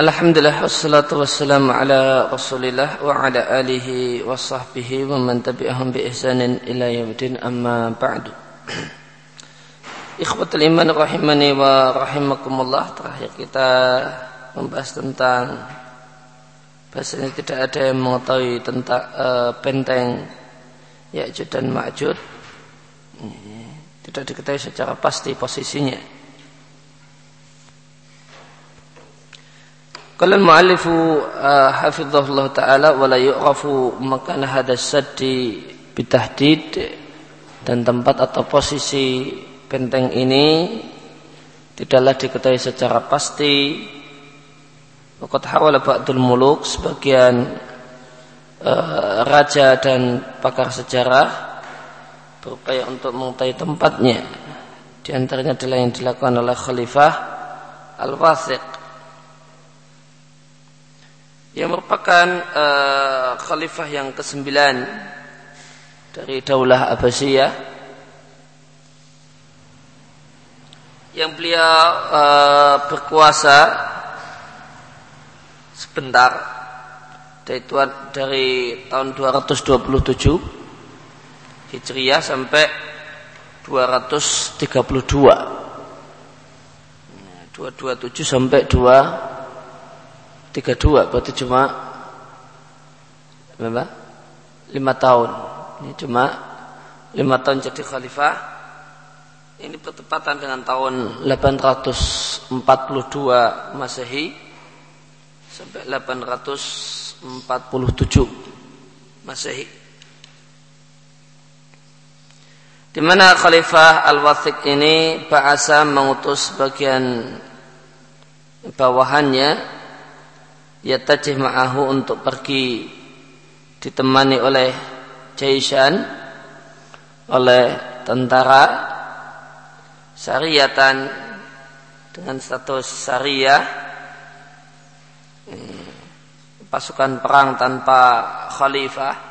Alhamdulillah wassalatu wassalamu ala Rasulillah wa ala alihi wa sahbihi wa man tabi'ahum bi ihsanin ila yaumil amma ba'du. Ikhwatul iman rahimani wa rahimakumullah terakhir kita membahas tentang bahasanya tidak ada yang mengetahui tentang uh, benteng Ya'jud dan Ma'jud tidak diketahui secara pasti posisinya. Qala al-mu'allif uh, hafizahullah taala wa la yu'rafu makan hadas saddi bitahdid dan tempat atau posisi benteng ini tidaklah diketahui secara pasti. Waqad hawala ba'dul muluk sebagian uh, raja dan pakar sejarah berupaya untuk mengetahui tempatnya. Di antaranya adalah yang dilakukan oleh Khalifah Al-Wathiq yang merupakan uh, khalifah yang kesembilan dari Daulah Abbasiyah. Yang beliau uh, berkuasa sebentar dari, dari tahun 227 Hijriah sampai 232 227 sampai 2 32 berarti cuma berapa? 5 tahun. Ini cuma 5 tahun jadi khalifah. Ini bertepatan dengan tahun 842 Masehi sampai 847 Masehi. Di mana Khalifah Al-Wathiq ini bahasa mengutus bagian bawahannya yatajih ma'ahu untuk pergi ditemani oleh Jaisan oleh tentara syariatan dengan status syariah pasukan perang tanpa khalifah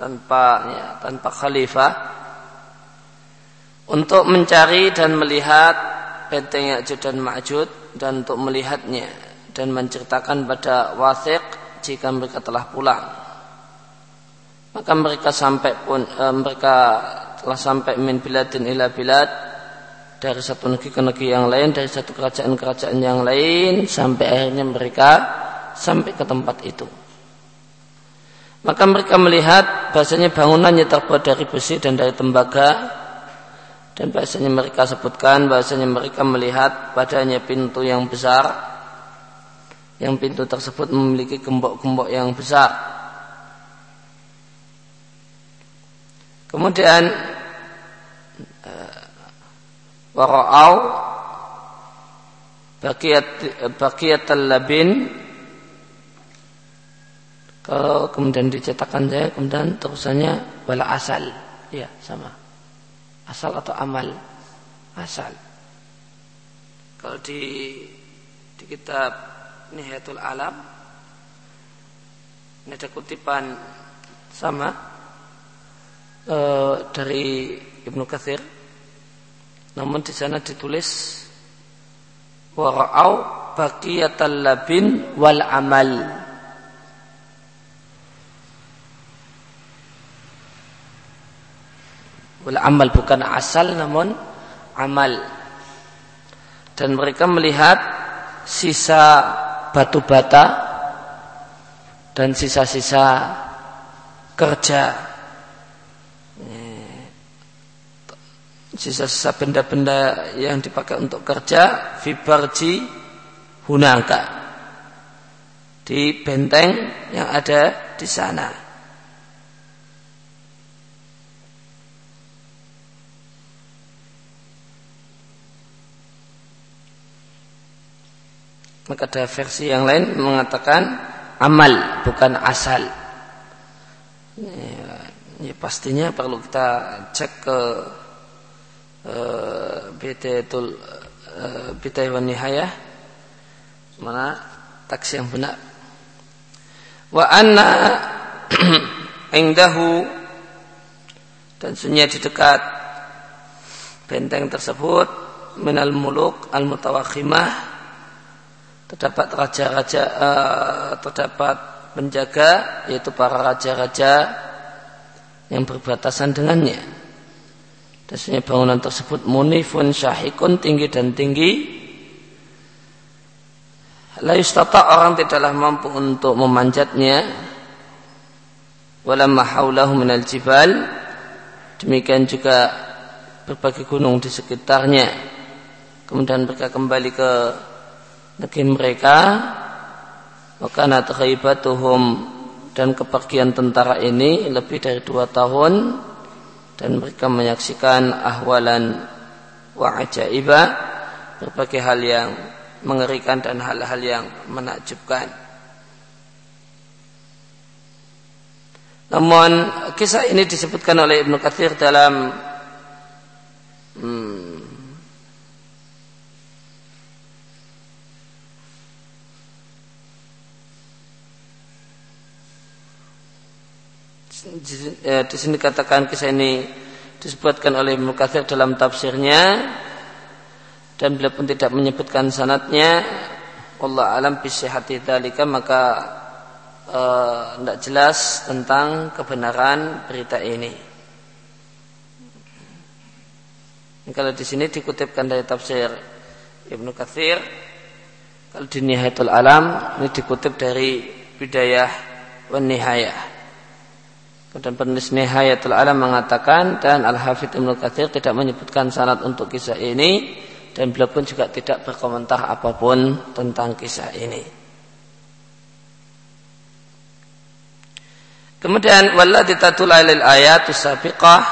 tanpa ya, tanpa khalifah. Untuk mencari dan melihat benteng Ya'jud dan Ma'jud dan untuk melihatnya dan menceritakan pada wathiq jika mereka telah pulang. Maka mereka sampai pun e, mereka telah sampai min biladin ila bilad dari satu negeri ke negeri yang lain, dari satu kerajaan-kerajaan yang lain sampai akhirnya mereka sampai ke tempat itu. Maka mereka melihat bahasanya bangunannya terbuat dari besi dan dari tembaga dan bahasanya mereka sebutkan bahasanya mereka melihat padanya pintu yang besar yang pintu tersebut memiliki gembok-gembok yang besar. Kemudian eh, warau bakiyat bakiyat labin. Kalau kemudian dicetakkan saya kemudian terusannya wala asal. Ya sama. Asal atau amal. Asal. Kalau di di kitab Nihayatul Alam. Ini ada kutipan sama e, dari Ibnu Katsir. Namun di sana ditulis warau baqiyatal labin wal amal. Wal amal bukan asal namun amal. Dan mereka melihat sisa batu bata dan sisa-sisa kerja sisa-sisa benda-benda yang dipakai untuk kerja fibarji hunangka di benteng yang ada di sana. Maka ada versi yang lain mengatakan amal bukan asal. Ya, ya pastinya perlu kita cek ke uh, Bidayatul uh, Bidayah Nihayah mana taksi yang benar. Wa anna indahu dan sunyi di dekat benteng tersebut minal muluk al mutawakhimah terdapat raja-raja uh, terdapat penjaga yaitu para raja-raja yang berbatasan dengannya. Dasarnya bangunan tersebut munifun syahikun tinggi dan tinggi. La yustata orang tidaklah mampu untuk memanjatnya. Walamma haulahu minal jibal. Demikian juga berbagai gunung di sekitarnya. Kemudian mereka kembali ke negeri mereka maka ghibatuhum dan kepergian tentara ini lebih dari dua tahun dan mereka menyaksikan ahwalan wa ajaiba berbagai hal yang mengerikan dan hal-hal yang menakjubkan. Namun kisah ini disebutkan oleh Ibnu Katsir dalam hmm, Eh, di sini katakan kisah ini disebutkan oleh Ibnu dalam tafsirnya dan beliau pun tidak menyebutkan sanatnya Allah alam bisihati dalika maka tidak uh, jelas tentang kebenaran berita ini. Kalau di sini dikutipkan dari tafsir Ibnu Katsir, kalau di Nihayatul Alam ini dikutip dari Bidayah wan Nihayah. Dan penulis Nihayatul Alam mengatakan dan Al-Hafidh Ibnu Katsir tidak menyebutkan sanad untuk kisah ini dan beliau pun juga tidak berkomentar apa pun tentang kisah ini. Kemudian walladzi tatula lil ayatus sabiqah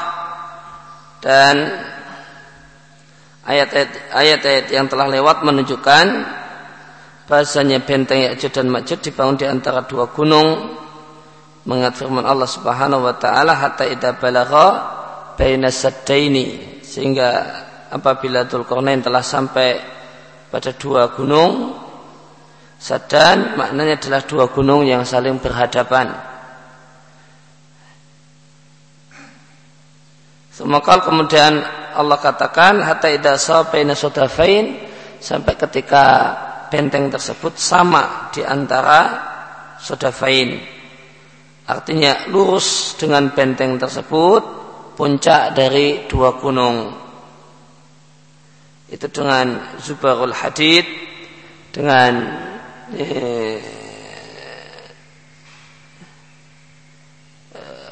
dan ayat-ayat yang telah lewat menunjukkan bahasanya benteng Ya'juj dan Ma'juj dibangun di antara dua gunung mengat firman Allah Subhanahu wa taala hatta idza balagha baina saddaini sehingga apabila Dzulqarnain telah sampai pada dua gunung Sadan maknanya adalah dua gunung yang saling berhadapan. Semoga kemudian Allah katakan hatta idza sabaina sudafain sampai ketika benteng tersebut sama di antara sudafain Artinya lurus dengan benteng tersebut puncak dari dua gunung. Itu dengan Zubarul Hadid dengan eh,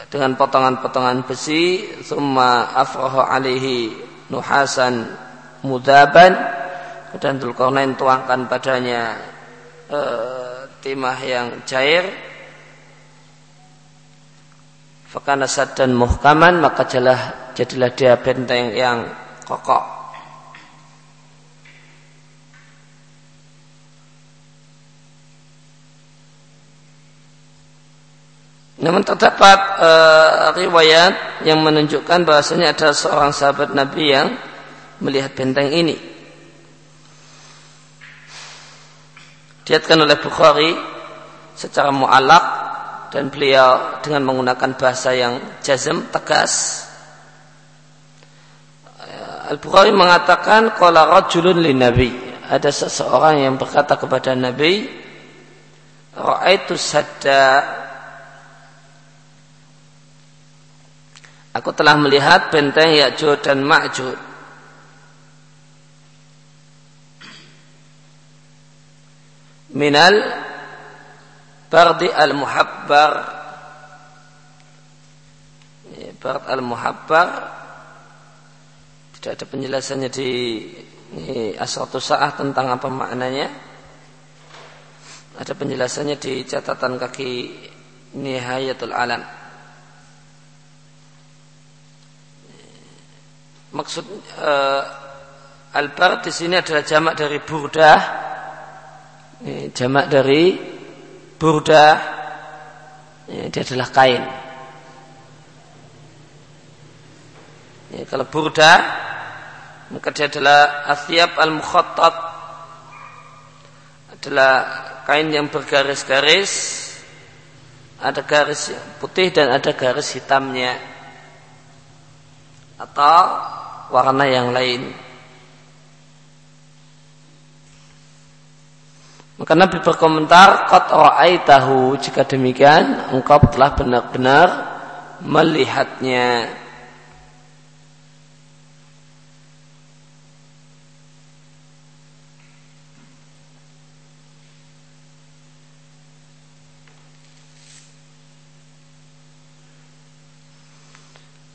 dengan potongan-potongan besi summa afrahu alaihi nuhasan mudaban dan Dzulqarnain tuangkan padanya eh, timah yang cair Fakana dan muhkaman maka jadilah, jadilah dia benteng yang kokoh. Namun terdapat e, riwayat yang menunjukkan bahasanya ada seorang sahabat Nabi yang melihat benteng ini. Diatkan oleh Bukhari secara mu'alak dan beliau dengan menggunakan bahasa yang jazm tegas. Al-Bukhari mengatakan qala rajulun lin nabi. Ada seseorang yang berkata kepada Nabi ra'aitu sadda. Aku telah melihat benteng Ya'juj dan Ma'juj minal Bardi al-Muhabbar. Bard al-Muhabbar. Tidak ada penjelasannya di Asratu Sa'ah tentang apa maknanya. Ada penjelasannya di catatan kaki Nihayatul Alam. Maksud uh, Al-Bard di sini adalah jamak dari burdah Jamak dari burda ya, dia adalah kain. Ya, kalau burda maka dia adalah asyab al mukhattab adalah kain yang bergaris-garis ada garis putih dan ada garis hitamnya atau warna yang lain Maka Nabi berkomentar, "Qad tahu jika demikian engkau telah benar-benar melihatnya."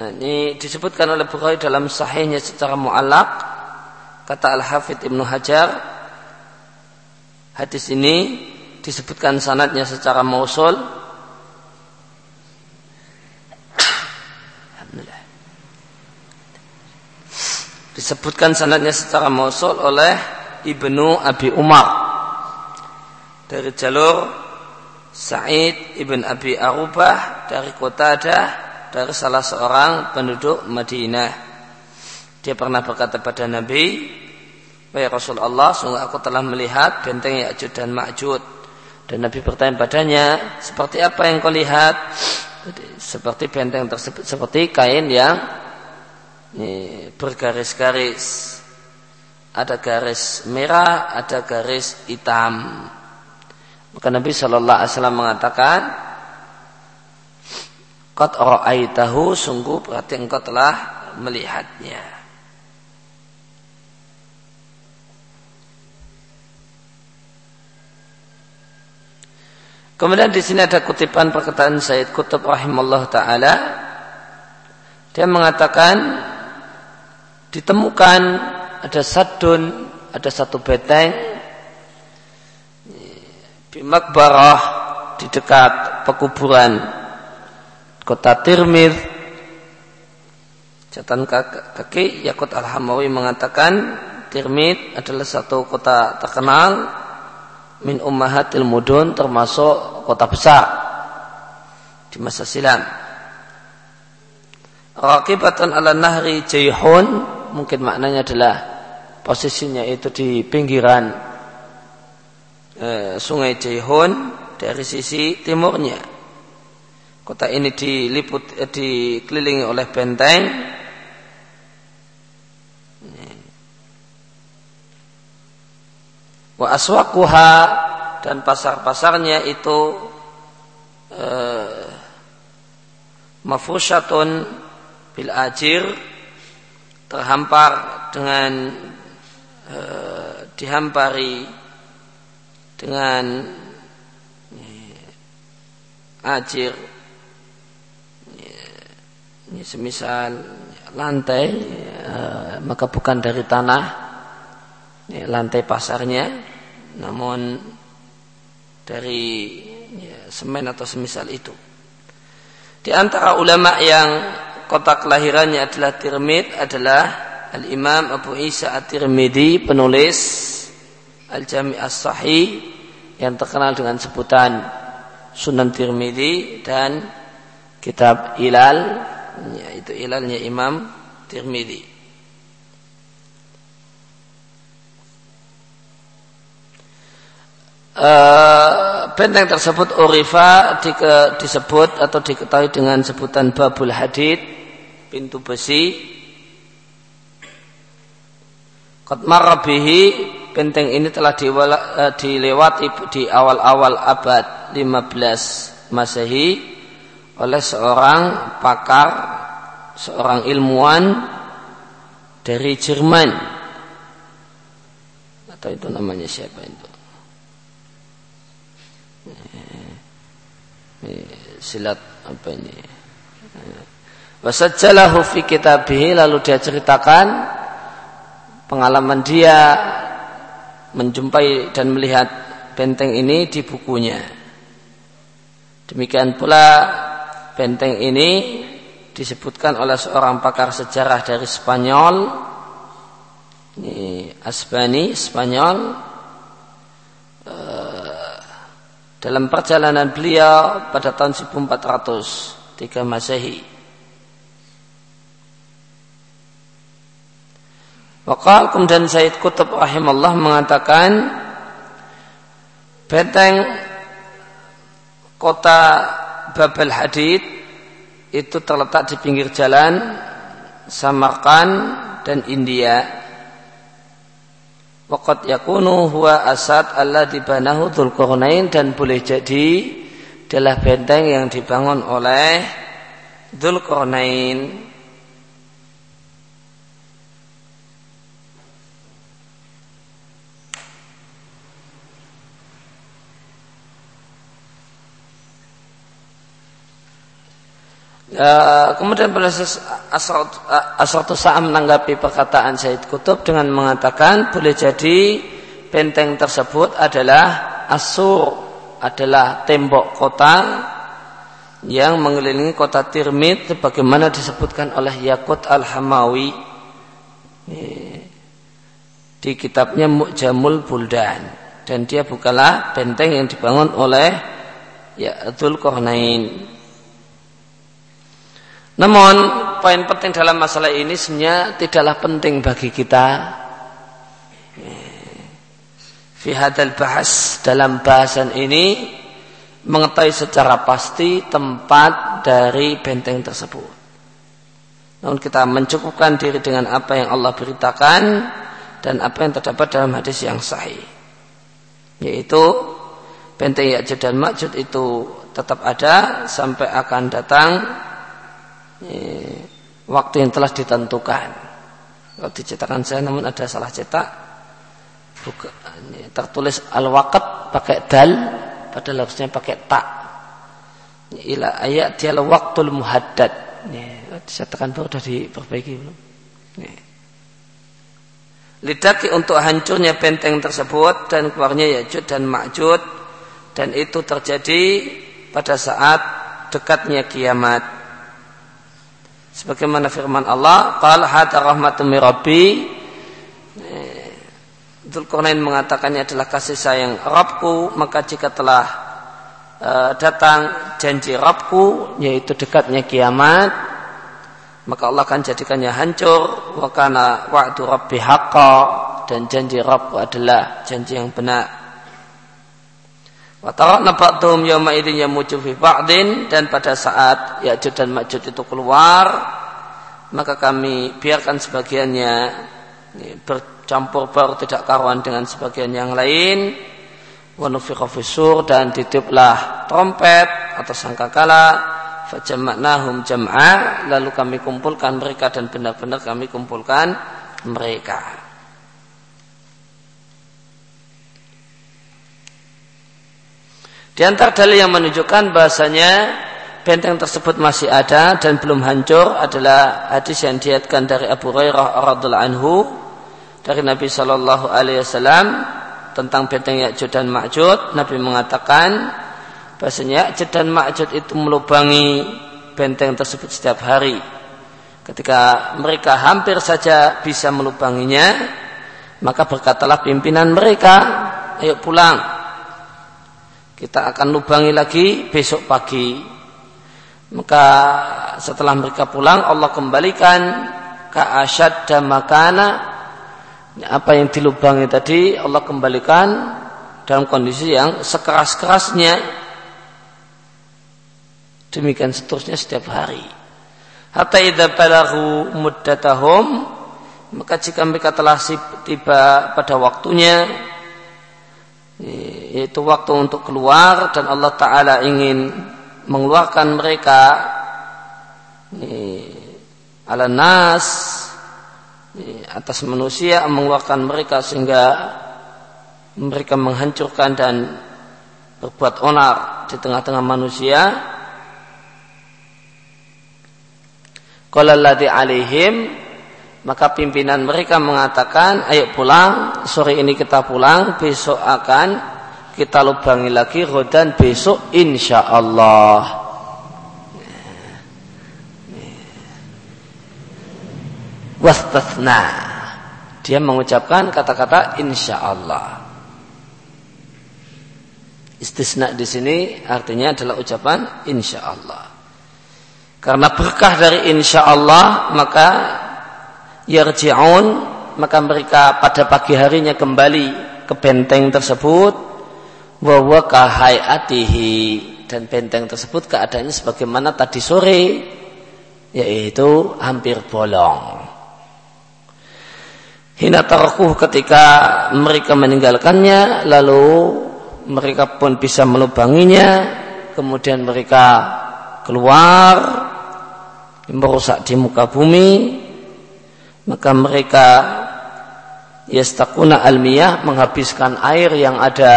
Nah, ini disebutkan oleh Bukhari dalam sahihnya secara mu'alak. Kata Al-Hafidh Ibnu Hajar, Hadis ini disebutkan sanatnya secara mausul. Disebutkan sanatnya secara mausul oleh Ibnu Abi Umar dari jalur Sa'id ibn Abi Arubah dari kota Qatadah dari salah seorang penduduk Madinah. Dia pernah berkata pada Nabi, Wahai Rasulullah, sungguh aku telah melihat benteng Ya'jud dan Ma'jud. Dan Nabi bertanya padanya, seperti apa yang kau lihat? Seperti benteng tersebut, seperti kain yang bergaris-garis. Ada garis merah, ada garis hitam. Maka Nabi Shallallahu Alaihi Wasallam mengatakan, Qad ra'aitahu sungguh berarti engkau telah melihatnya. Kemudian di sini ada kutipan perkataan Said Kutub rahimahullah taala. Dia mengatakan ditemukan ada sadun, ada satu beteng di Makbarah di dekat pekuburan kota Tirmidh catatan kaki Yakut Al-Hamawi mengatakan Tirmidh adalah satu kota terkenal min ummahatil mudun termasuk kota besar di masa silam. Rakibatan ala nahri Jayhun mungkin maknanya adalah posisinya itu di pinggiran e, sungai Jayhun dari sisi timurnya. Kota ini diliput e, dikelilingi oleh benteng wa aswaquha dan pasar-pasarnya itu eh, mafrusyatun bil ajir terhampar dengan eh, dihampari dengan eh, ajir. Ini semisal lantai eh, maka bukan dari tanah lantai pasarnya namun dari ya, semen atau semisal itu. Di antara ulama yang kota kelahirannya adalah Tirmid adalah Al-Imam Abu Isa At-Tirmidhi penulis Al-Jami' As-Sahih yang terkenal dengan sebutan Sunan Tirmidhi dan kitab Ilal yaitu Ilalnya Imam Tirmidhi. Uh, benteng tersebut Orifa di, disebut atau diketahui dengan sebutan Babul Hadid pintu besi. Qatmar benteng ini telah diwala, uh, dilewati di awal-awal abad 15 Masehi oleh seorang pakar seorang ilmuwan dari Jerman. Atau itu namanya siapa itu silat apa ini? Wasajjalahu fi kitabih lalu dia ceritakan pengalaman dia menjumpai dan melihat benteng ini di bukunya. Demikian pula benteng ini disebutkan oleh seorang pakar sejarah dari Spanyol ini Asbani Spanyol eh, dalam perjalanan beliau pada tahun 1403 Masehi. Wakal kemudian Said Kutub rahimahullah mengatakan benteng kota Babel Hadid itu terletak di pinggir jalan Samarkand dan India. Waqat yakunu huwa asad Allah dibanahu Dzulqarnain dan boleh jadi adalah benteng yang dibangun oleh Dzulqarnain. Uh, kemudian pada Asratu Sa'am menanggapi perkataan Said Kutub dengan mengatakan boleh jadi benteng tersebut adalah asur adalah tembok kota yang mengelilingi kota Tirmid sebagaimana disebutkan oleh Yakut Al-Hamawi di kitabnya Mu'jamul Buldan dan dia bukanlah benteng yang dibangun oleh ya Dzulqarnain. Namun poin penting dalam masalah ini sebenarnya tidaklah penting bagi kita fi hadal bahas dalam bahasan ini mengetahui secara pasti tempat dari benteng tersebut. Namun kita mencukupkan diri dengan apa yang Allah beritakan dan apa yang terdapat dalam hadis yang sahih. Yaitu benteng Ya'juj dan Ma'juj itu tetap ada sampai akan datang waktu yang telah ditentukan. Kalau dicetakan saya namun ada salah cetak. Buka, tertulis al-waqt pakai dal padahal harusnya pakai tak. Ila ayat dia waktul muhaddad. Ya, dicetakan baru sudah diperbaiki belum? Ya. Lidaki untuk hancurnya benteng tersebut dan keluarnya Yajud dan Ma'jud dan itu terjadi pada saat dekatnya kiamat. Sebagaimana firman Allah, "Qala hada rahmatun min rabbi." Dzulqarnain mengatakannya adalah kasih sayang Rabbku, maka jika telah uh, datang janji Rabbku, yaitu dekatnya kiamat, maka Allah akan jadikannya hancur. Wa kana wa'du rabbi haqqa dan janji Rabbku adalah janji yang benar. Wa tarakna ba'dhum yawma idzin yamuju fi ba'din dan pada saat Ya'juj dan Ma'juj itu keluar maka kami biarkan sebagiannya bercampur baru tidak karuan dengan sebagian yang lain. Wa dan ditiuplah trompet atau sangkakala. Fajama'nahum jam'a lalu kami kumpulkan mereka dan benar-benar kami kumpulkan mereka Di antara dalil yang menunjukkan bahasanya benteng tersebut masih ada dan belum hancur adalah hadis yang diatkan dari Abu Hurairah radhiallahu anhu dari Nabi Shallallahu Alaihi Wasallam tentang benteng Ya'jud dan Ma'jud. Nabi mengatakan bahasanya Ya'jud dan Ma'jud itu melubangi benteng tersebut setiap hari. Ketika mereka hampir saja bisa melubanginya, maka berkatalah pimpinan mereka, ayo pulang kita akan lubangi lagi besok pagi. Maka setelah mereka pulang Allah kembalikan ke asyad dan makana. Apa yang dilubangi tadi Allah kembalikan dalam kondisi yang sekeras-kerasnya. Demikian seterusnya setiap hari. Hatta idza balaghu muddatahum maka jika mereka telah tiba pada waktunya yaitu waktu untuk keluar dan Allah Ta'ala ingin mengeluarkan mereka ala nas atas manusia mengeluarkan mereka sehingga mereka menghancurkan dan berbuat onar di tengah-tengah manusia. Qala alaihim maka pimpinan mereka mengatakan, ayo pulang, sore ini kita pulang, besok akan kita lubangi lagi, rodan besok insya Allah. Wastathna. Dia mengucapkan kata-kata insya Allah. Istisna di sini artinya adalah ucapan insya Allah. Karena berkah dari insya Allah maka yarji'un maka mereka pada pagi harinya kembali ke benteng tersebut wa wa kahayatihi dan benteng tersebut keadaannya sebagaimana tadi sore yaitu hampir bolong. Hina tarakuh ketika mereka meninggalkannya lalu mereka pun bisa melubanginya kemudian mereka keluar merusak di muka bumi maka mereka yastakuna almiyah menghabiskan air yang ada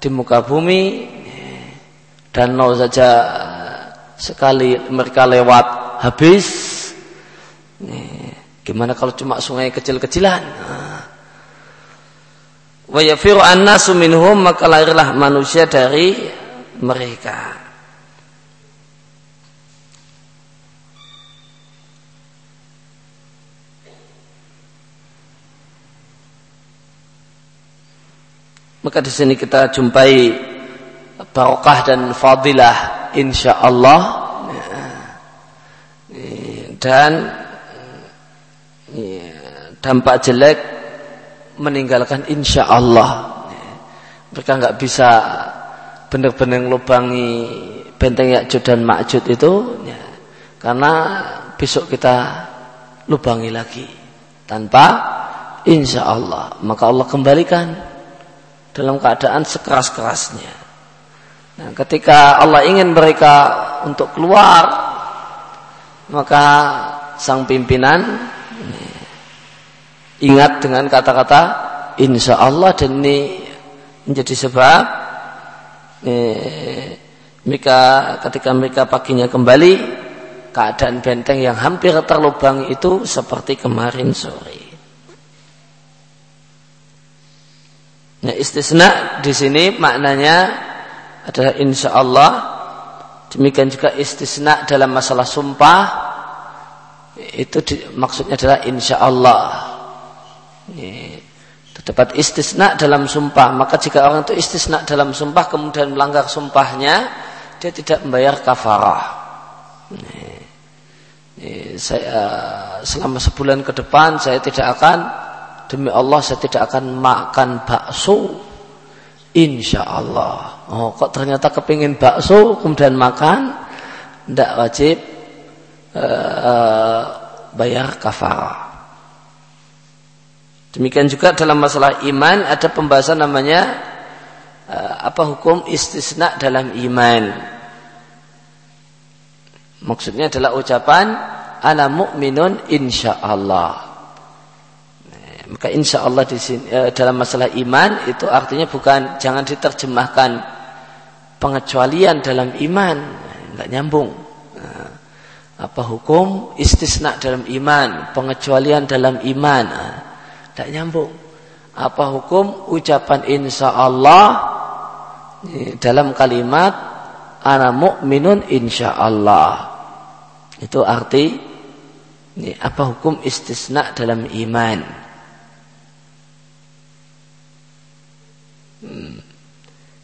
di muka bumi. Dan mau saja sekali mereka lewat habis. Gimana kalau cuma sungai kecil-kecilan? Wa yafiru annasu minhum maka lahirlah manusia dari mereka Maka di sini kita jumpai barokah dan fadilah insya Allah dan dampak jelek meninggalkan insya Allah mereka nggak bisa benar-benar lubangi benteng Yakjud dan Makjud itu karena besok kita lubangi lagi tanpa insya Allah maka Allah kembalikan dalam keadaan sekeras-kerasnya. Nah, ketika Allah ingin mereka untuk keluar, maka sang pimpinan ingat dengan kata-kata insya Allah dan ini menjadi sebab eh, mereka ketika mereka paginya kembali keadaan benteng yang hampir terlubang itu seperti kemarin sore. Nah, istisna di sini maknanya adalah insya Allah. Demikian juga istisna dalam masalah sumpah itu di, maksudnya adalah insya Allah. Ini, terdapat istisna dalam sumpah. Maka jika orang itu istisna dalam sumpah kemudian melanggar sumpahnya, dia tidak membayar kafarah. Ini, ini, saya selama sebulan ke depan saya tidak akan demi Allah saya tidak akan makan bakso. Insya Allah oh kok ternyata kepingin bakso kemudian makan? Tidak wajib uh, bayar kafarah demikian juga dalam masalah iman ada pembahasan namanya uh, apa hukum istisna dalam iman. Maksudnya adalah ucapan ana mu'minun insya Allah maka insya Allah di sini, e, dalam masalah iman itu artinya bukan jangan diterjemahkan pengecualian dalam iman, nggak nyambung. Nah, apa hukum istisna dalam iman, pengecualian dalam iman, nah, nggak nyambung. Apa hukum ucapan insya Allah dalam kalimat ana mu'minun insya Allah. Itu arti ini apa hukum istisna dalam iman?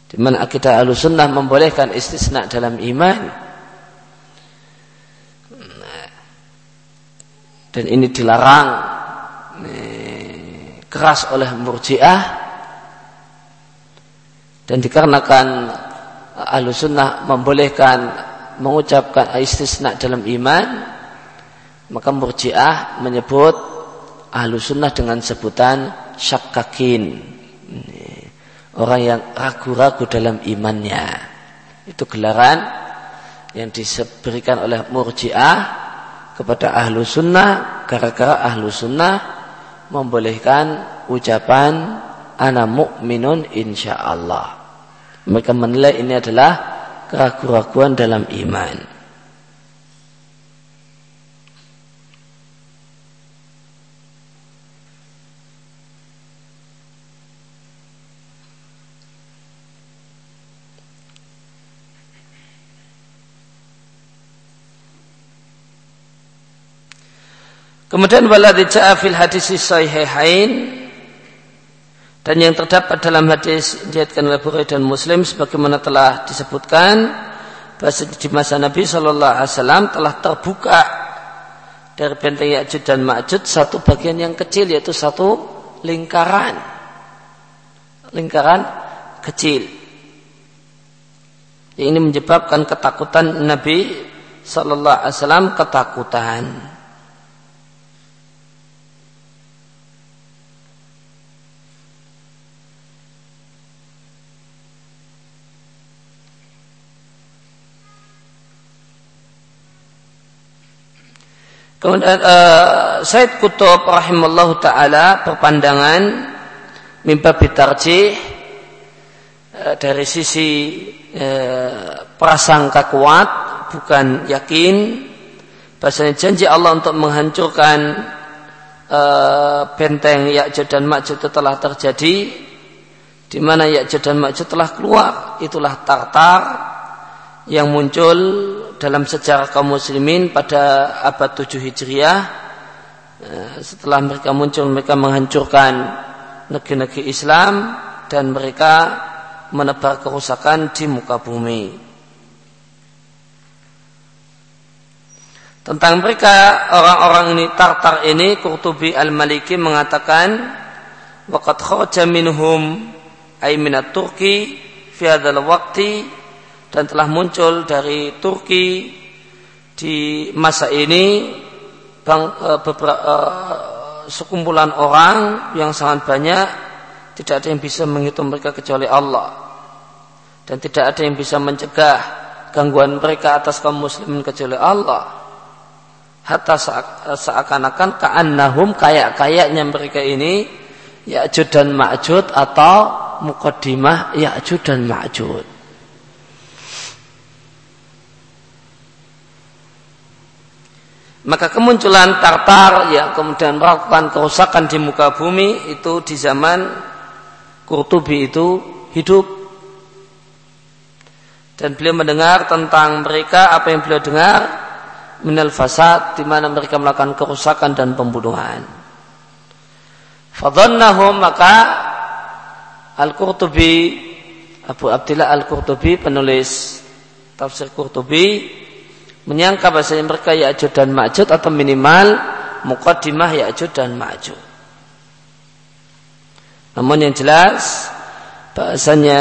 Di mana akidah sunnah membolehkan istisna dalam iman. Dan ini dilarang keras oleh murjiah. Dan dikarenakan ahlu sunnah membolehkan mengucapkan istisna dalam iman maka murjiah menyebut ahlu sunnah dengan sebutan syakkakin orang yang ragu-ragu dalam imannya. Itu gelaran yang diberikan oleh murjiah kepada ahlu sunnah gara-gara ahlu sunnah membolehkan ucapan ana mu'minun insya Allah. Mereka menilai ini adalah keraguan-raguan dalam iman. Kemudian waladhi ja'a fil hadis sahihain dan yang terdapat dalam hadis diriatkan oleh Bukhari dan Muslim sebagaimana telah disebutkan bahwa di masa Nabi Shallallahu Alaihi Wasallam telah terbuka dari benteng Ya'jud dan Ma'jud satu bagian yang kecil yaitu satu lingkaran. Lingkaran kecil. Ini menyebabkan ketakutan Nabi Shallallahu Alaihi Wasallam ketakutan Kemudian uh, Said Kutub rahimallahu taala berpandangan mimpa bitarjih uh, dari sisi uh, prasangka kuat bukan yakin. Bahasanya janji Allah untuk menghancurkan uh, benteng Ya'juj dan telah terjadi di mana Ya'juj dan telah keluar. Itulah Tartar yang muncul dalam sejarah kaum muslimin pada abad 7 Hijriah eh, setelah mereka muncul mereka menghancurkan negeri-negeri Islam dan mereka menebar kerusakan di muka bumi. Tentang mereka orang-orang ini Tartar ini Qurtubi Al-Maliki mengatakan waqad kharaja minhum ay minat Turki fi hadzal waqti dan telah muncul dari Turki di masa ini bang, e, beberapa, e, sekumpulan orang yang sangat banyak tidak ada yang bisa menghitung mereka kecuali Allah. Dan tidak ada yang bisa mencegah gangguan mereka atas kaum muslimin kecuali Allah. Hatta seakan-akan ka'annahum kayak-kayaknya mereka ini Ya'jud dan Ma'jud atau mukaddimah Ya'jud dan Ma'jud Maka kemunculan Tartar yang kemudian melakukan kerusakan di muka bumi itu di zaman Kurtubi itu hidup. Dan beliau mendengar tentang mereka apa yang beliau dengar minal fasad di mana mereka melakukan kerusakan dan pembunuhan. Fadhannahum maka Al-Qurtubi Abu Abdillah Al-Qurtubi penulis tafsir Qurtubi menyangka bahasanya mereka Ya'jud dan Ma'jud atau minimal muqaddimah Ya'jud dan Ma'jud. Namun yang jelas bahasanya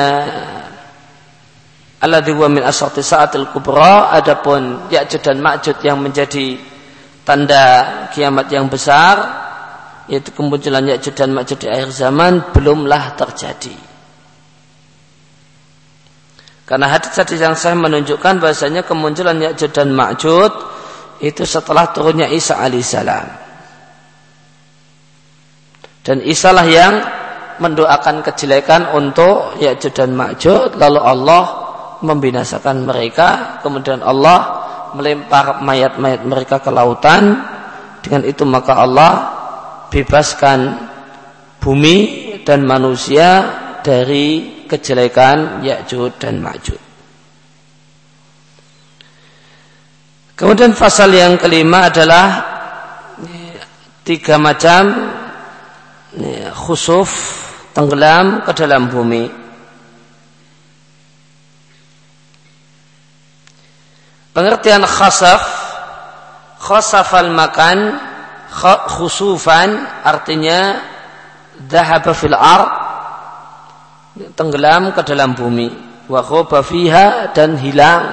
alladzi huwa min asrati sa'atil kubra adapun Ya'jud dan Ma'jud yang menjadi tanda kiamat yang besar yaitu kemunculan Ya'jud dan Ma'jud di akhir zaman belumlah terjadi. Karena hadis-hadis yang saya menunjukkan bahasanya kemunculan Ya'jud dan Ma'jud itu setelah turunnya Isa alaihissalam. Dan Isa lah yang mendoakan kejelekan untuk Ya'jud dan Ma'jud lalu Allah membinasakan mereka kemudian Allah melempar mayat-mayat mereka ke lautan dengan itu maka Allah bebaskan bumi dan manusia dari kejelekan Ya'jud dan Ma'jud. Kemudian pasal yang kelima adalah tiga macam khusuf tenggelam ke dalam bumi. Pengertian khasaf khasafal makan khusufan artinya dahaba fil ard tenggelam ke dalam bumi. Wa fiha dan hilang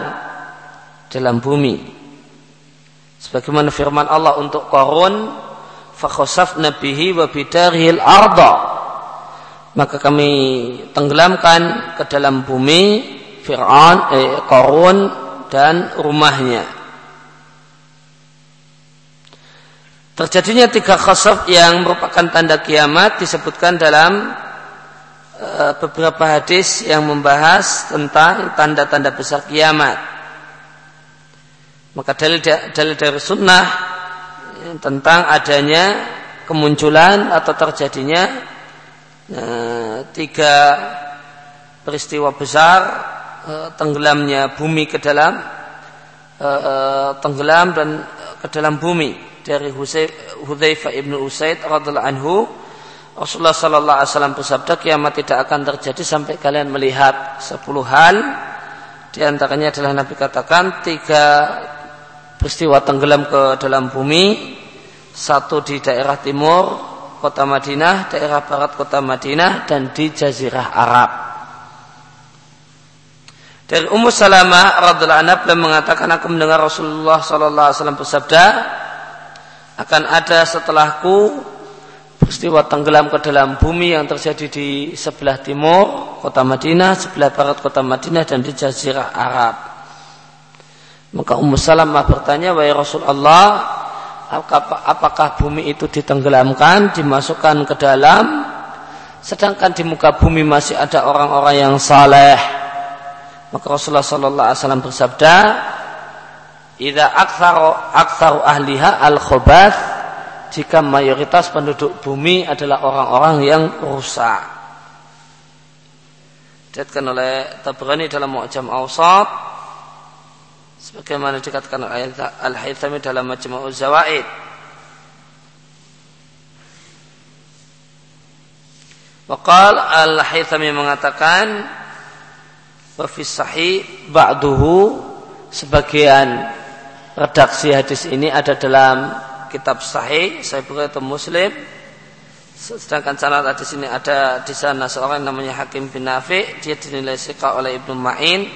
dalam bumi. Sebagaimana firman Allah untuk Qarun fa khasafna bihi wa bidarihil arda. Maka kami tenggelamkan ke dalam bumi Fir'aun eh, Qarun dan rumahnya. Terjadinya tiga khasaf yang merupakan tanda kiamat disebutkan dalam beberapa hadis yang membahas tentang tanda-tanda besar kiamat. Maka dalil, dalil dari sunnah ya, tentang adanya kemunculan atau terjadinya uh, tiga peristiwa besar uh, tenggelamnya bumi ke dalam uh, tenggelam dan ke dalam bumi dari Hudzaifah ibnu Usaid radhiallahu anhu Rasulullah Sallallahu Alaihi Wasallam bersabda kiamat tidak akan terjadi sampai kalian melihat sepuluh hal. Di antaranya adalah Nabi katakan tiga peristiwa tenggelam ke dalam bumi. Satu di daerah timur kota Madinah, daerah barat kota Madinah, dan di Jazirah Arab. Dari Ummu Salamah radhiallahu anha beliau mengatakan aku mendengar Rasulullah sallallahu alaihi wasallam bersabda akan ada setelahku peristiwa tenggelam ke dalam bumi yang terjadi di sebelah timur kota Madinah, sebelah barat kota Madinah dan di jazirah Arab. Maka Ummu Salamah bertanya, "Wahai Rasulullah, apakah bumi itu ditenggelamkan, dimasukkan ke dalam, sedangkan di muka bumi masih ada orang-orang yang saleh. Maka Rasulullah Sallallahu Alaihi Wasallam bersabda, "Ida aktsaru aktsaru ahliha al khobath jika mayoritas penduduk bumi adalah orang-orang yang rusak. Dikatakan oleh Tabrani dalam Mu'jam Awsat sebagaimana dikatakan oleh Al-Haythami dalam Majmu'uz Zawaid. Waqal Al-Haythami mengatakan wa fi sahih ba'duhu sebagian redaksi hadis ini ada dalam kitab sahih saya buka itu Muslim. Sedangkan sanad hadis ini ada di sana seorang namanya Hakim bin Nafi dia dinilai sika oleh Ibnu Ma'in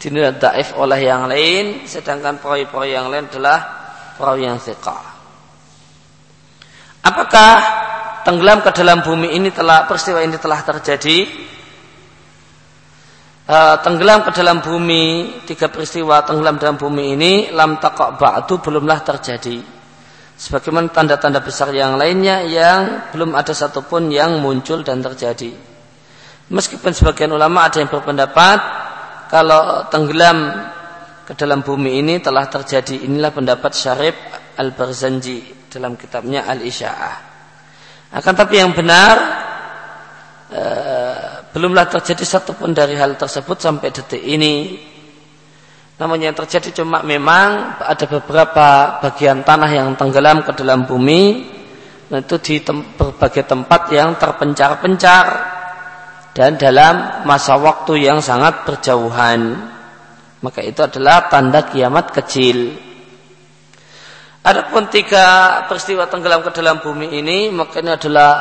dinilai daif oleh yang lain sedangkan perawi-perawi yang lain adalah perawi yang sika apakah tenggelam ke dalam bumi ini telah peristiwa ini telah terjadi? Uh, tenggelam ke dalam bumi tiga peristiwa tenggelam dalam bumi ini lam takok ba'du belumlah terjadi sebagaimana tanda-tanda besar yang lainnya yang belum ada satupun yang muncul dan terjadi. Meskipun sebagian ulama ada yang berpendapat kalau tenggelam ke dalam bumi ini telah terjadi. Inilah pendapat Syarif Al-Barzanji dalam kitabnya Al-Isya'ah. Akan tapi yang benar e, belumlah terjadi satupun dari hal tersebut sampai detik ini namun yang terjadi cuma memang ada beberapa bagian tanah yang tenggelam ke dalam bumi. Nah, itu di tem berbagai tempat yang terpencar-pencar dan dalam masa waktu yang sangat berjauhan. Maka itu adalah tanda kiamat kecil. Adapun tiga peristiwa tenggelam ke dalam bumi ini, maka ini adalah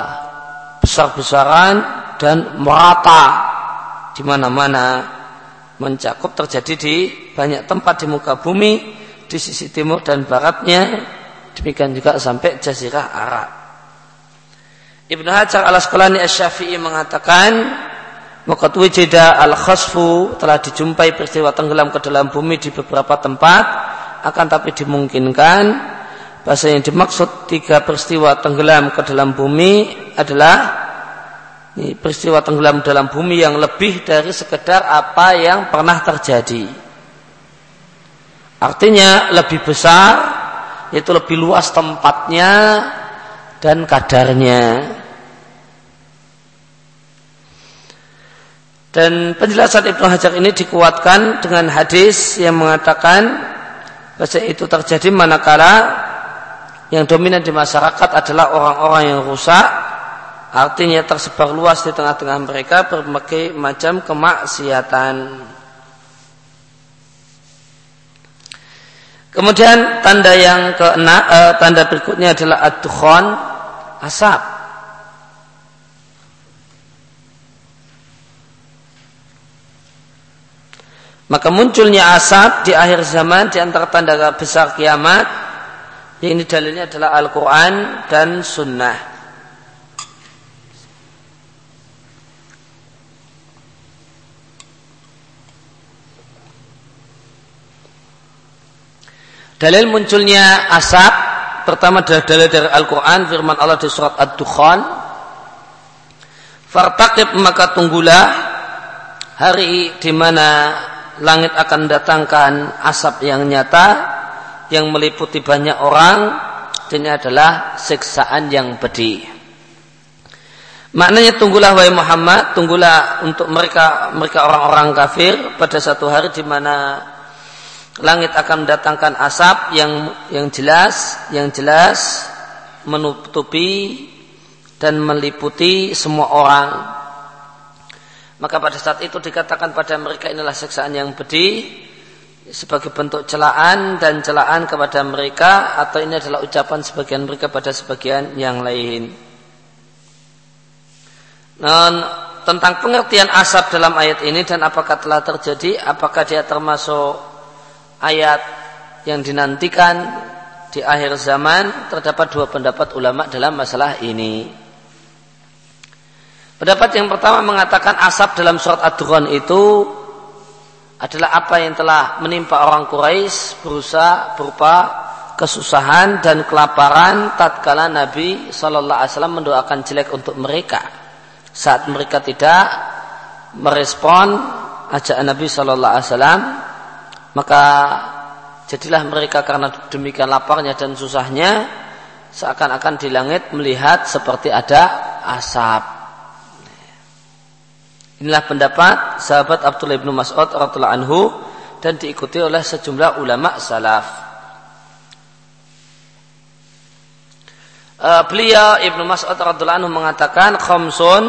besar-besaran dan merata di mana-mana mencakup terjadi di banyak tempat di muka bumi di sisi timur dan baratnya demikian juga sampai jazirah Arab. Ibnu Hajar al Asqalani Asy-Syafi'i mengatakan Waqat wujida al-khasfu telah dijumpai peristiwa tenggelam ke dalam bumi di beberapa tempat akan tapi dimungkinkan bahasa yang dimaksud tiga peristiwa tenggelam ke dalam bumi adalah ini peristiwa tenggelam dalam bumi yang lebih dari sekedar apa yang pernah terjadi. Artinya lebih besar, yaitu lebih luas tempatnya dan kadarnya. Dan penjelasan Ibnu Hajar ini dikuatkan dengan hadis yang mengatakan bahwa itu terjadi manakala yang dominan di masyarakat adalah orang-orang yang rusak Artinya tersebar luas di tengah-tengah mereka berbagai macam kemaksiatan. Kemudian tanda yang keenam, eh, tanda berikutnya adalah ad-dukhan, asap. Maka munculnya asap di akhir zaman di antara tanda besar kiamat. Ini dalilnya adalah Al-Quran dan Sunnah. Dalil munculnya asap pertama adalah dalil dari Al-Quran firman Allah di surat Ad-Dukhan Fartaqib maka tunggulah hari di mana langit akan datangkan asap yang nyata yang meliputi banyak orang ini adalah siksaan yang pedih. Maknanya tunggulah wahai Muhammad, tunggulah untuk mereka mereka orang-orang kafir pada satu hari di mana langit akan mendatangkan asap yang yang jelas, yang jelas menutupi dan meliputi semua orang. Maka pada saat itu dikatakan pada mereka inilah siksaan yang pedih sebagai bentuk celaan dan celaan kepada mereka atau ini adalah ucapan sebagian mereka pada sebagian yang lain. Non tentang pengertian asap dalam ayat ini dan apakah telah terjadi, apakah dia termasuk ayat yang dinantikan di akhir zaman terdapat dua pendapat ulama dalam masalah ini. Pendapat yang pertama mengatakan asap dalam surat Ad-Dukhan itu adalah apa yang telah menimpa orang Quraisy berusaha berupa kesusahan dan kelaparan tatkala Nabi Shallallahu Alaihi Wasallam mendoakan jelek untuk mereka saat mereka tidak merespon ajakan Nabi Shallallahu Alaihi Wasallam maka jadilah mereka karena demikian laparnya dan susahnya seakan-akan di langit melihat seperti ada asap Inilah pendapat sahabat Abdullah bin Mas'ud radhiyallahu anhu dan diikuti oleh sejumlah ulama salaf. Uh, beliau Ibnu Mas'ud radhiyallahu anhu mengatakan khamsun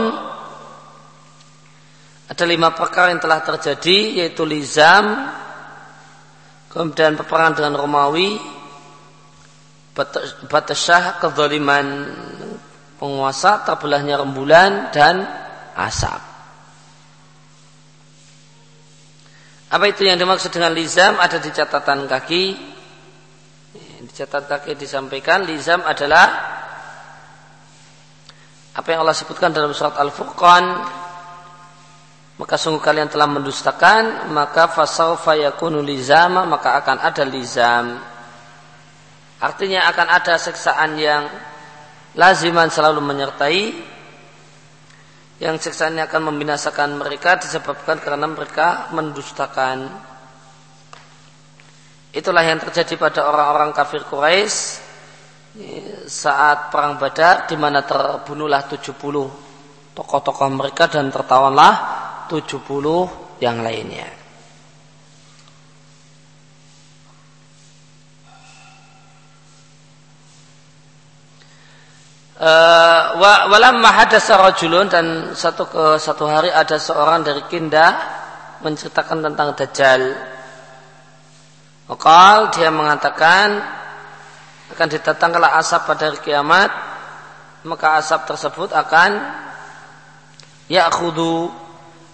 ada lima perkara yang telah terjadi yaitu lizam kemudian peperangan dengan Romawi batasyah kezaliman penguasa terbelahnya rembulan dan asap Apa itu yang dimaksud dengan lizam ada di catatan kaki. Di catatan kaki disampaikan lizam adalah apa yang Allah sebutkan dalam surat Al-Furqan maka sungguh kalian telah mendustakan maka fasaufa yakunu lizama maka akan ada lizam artinya akan ada seksaan yang laziman selalu menyertai yang siksaannya akan membinasakan mereka disebabkan karena mereka mendustakan. Itulah yang terjadi pada orang-orang kafir Quraisy saat perang Badar di mana terbunuhlah 70 tokoh-tokoh mereka dan tertawanlah 70 yang lainnya. Walamma hadasa rajulun dan satu ke satu hari ada seorang dari Kinda menceritakan tentang Dajjal. Wakal dia mengatakan akan didatangkanlah asap pada hari kiamat maka asap tersebut akan ya'khudu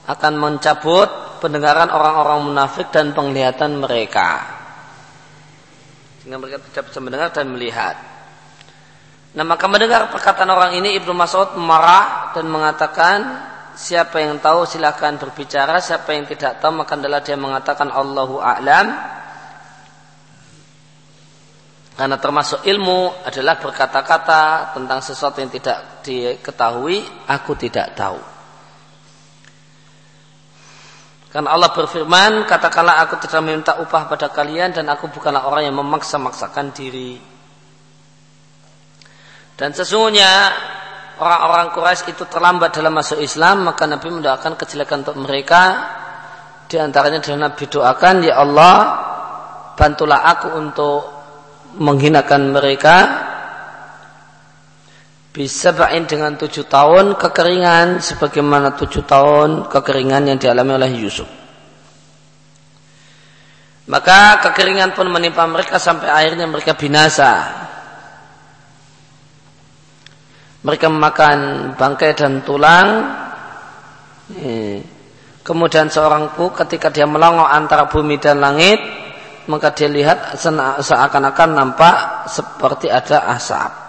akan mencabut pendengaran orang-orang munafik dan penglihatan mereka sehingga mereka tidak bisa mendengar dan melihat. Nah maka mendengar perkataan orang ini Ibnu Mas'ud marah dan mengatakan siapa yang tahu silakan berbicara, siapa yang tidak tahu maka adalah dia mengatakan Allahu a'lam. Karena termasuk ilmu adalah berkata-kata tentang sesuatu yang tidak diketahui, aku tidak tahu. Karena Allah berfirman, katakanlah aku tidak meminta upah pada kalian dan aku bukanlah orang yang memaksa-maksakan diri. Dan sesungguhnya orang-orang Quraisy itu terlambat dalam masuk Islam, maka Nabi mendoakan kejelekan untuk mereka. Di antaranya adalah Nabi doakan, Ya Allah, bantulah aku untuk menghinakan mereka. Bisa bain dengan tujuh tahun kekeringan, sebagaimana tujuh tahun kekeringan yang dialami oleh Yusuf. Maka kekeringan pun menimpa mereka sampai akhirnya mereka binasa. Mereka memakan bangkai dan tulang. Kemudian seorangku ketika dia melongo antara bumi dan langit maka dia lihat seakan-akan nampak seperti ada asap